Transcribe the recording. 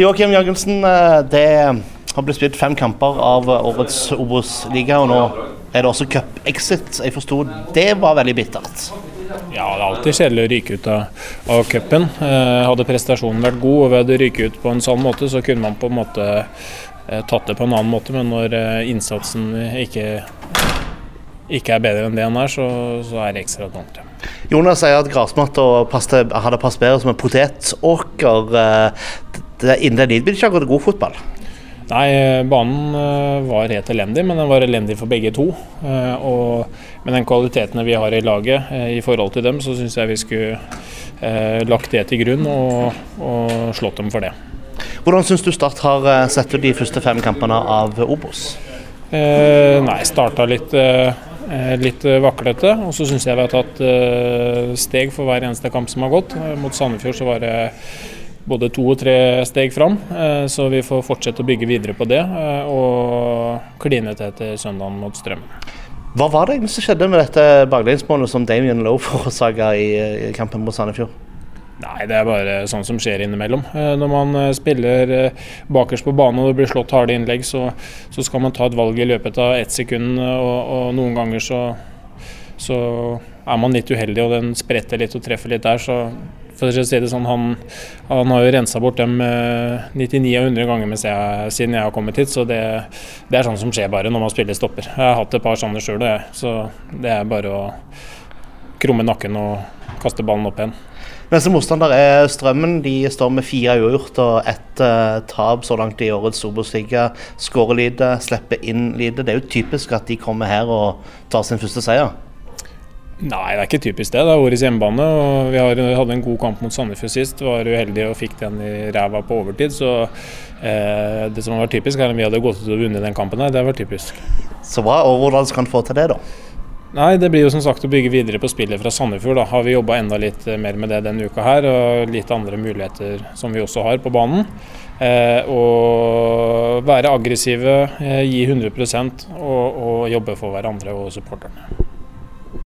Joakim Jørgensen, eh, det har blitt spilt fem kamper av årets Obos-liga, og nå er det også cup-exit. Jeg forsto det var veldig bittert? Ja, det er alltid kjedelig å ryke ut av, av cupen. Eh, hadde prestasjonen vært god og vi hadde ryket ut på en sånn måte, så kunne man på en måte eh, tatt det på en annen måte. Men når eh, innsatsen ikke, ikke er bedre enn det den er, så, så er det ekstra tungt. Jonas sier at gressmatta hadde passet bedre som en potetåker. Eh, innen ikke har gått god fotball? Nei, banen eh, var helt elendig, men den var elendig for begge to. Eh, og med den kvalitetene vi har i laget eh, i forhold til dem, så syns jeg vi skulle lagt det til grunn og, og slått dem for det. Hvordan syns du Start har sett ut de første fem kampene av Obos? Eh, nei, starta litt, eh, litt vaklete. Og så syns jeg vi har tatt eh, steg for hver eneste kamp som har gått. Mot Sandefjord så var det både to og tre steg fram. Eh, så vi får fortsette å bygge videre på det eh, og kline til etter søndagen mot Strøm. Hva var det som skjedde med dette baklengsmålet som Damien Lowe forårsaka i kampen mot Sandefjord? Nei, det er bare sånn som skjer innimellom. Eh, når man spiller bakerst på banen og det blir slått harde innlegg, så, så, skal man ta et valg i løpet av ett sekund, og, og noen ganger så, så, er man litt uheldig og den spretter litt og treffer litt der. Så for å si det sånn, han, han har jo rensa bort dem 99 av 100 ganger jeg, siden jeg har kommet hit, så det, det, er sånn som skjer bare når man spiller stopper. Jeg har hatt et par sånne sjøl, så det er bare å krumme nakken og kaste ballen opp igjen. Neste motstander er Strømmen. De står med fire uavgjort og ett uh, tap så langt i årets Obos-liga. Skårer lite, slipper inn lite. Det er jo typisk at de kommer her og tar sin første seier. Nei, det er ikke typisk det. Det er årets hjemmebane. og Vi hadde en god kamp mot Sandefjord sist. Var uheldige og fikk den i ræva på overtid. Så eh, det som har vært typisk, er at vi hadde gått ut og vunnet den kampen her. Det var typisk. Så bra. Og hvordan skal en få til det, da? Nei, Det blir jo som sagt å bygge videre på spillet fra Sandefjord. Da har vi jobba enda litt mer med det denne uka her, og litt andre muligheter som vi også har på banen. Eh, og være aggressive, eh, gi 100 og, og jobbe for hverandre og supporterne.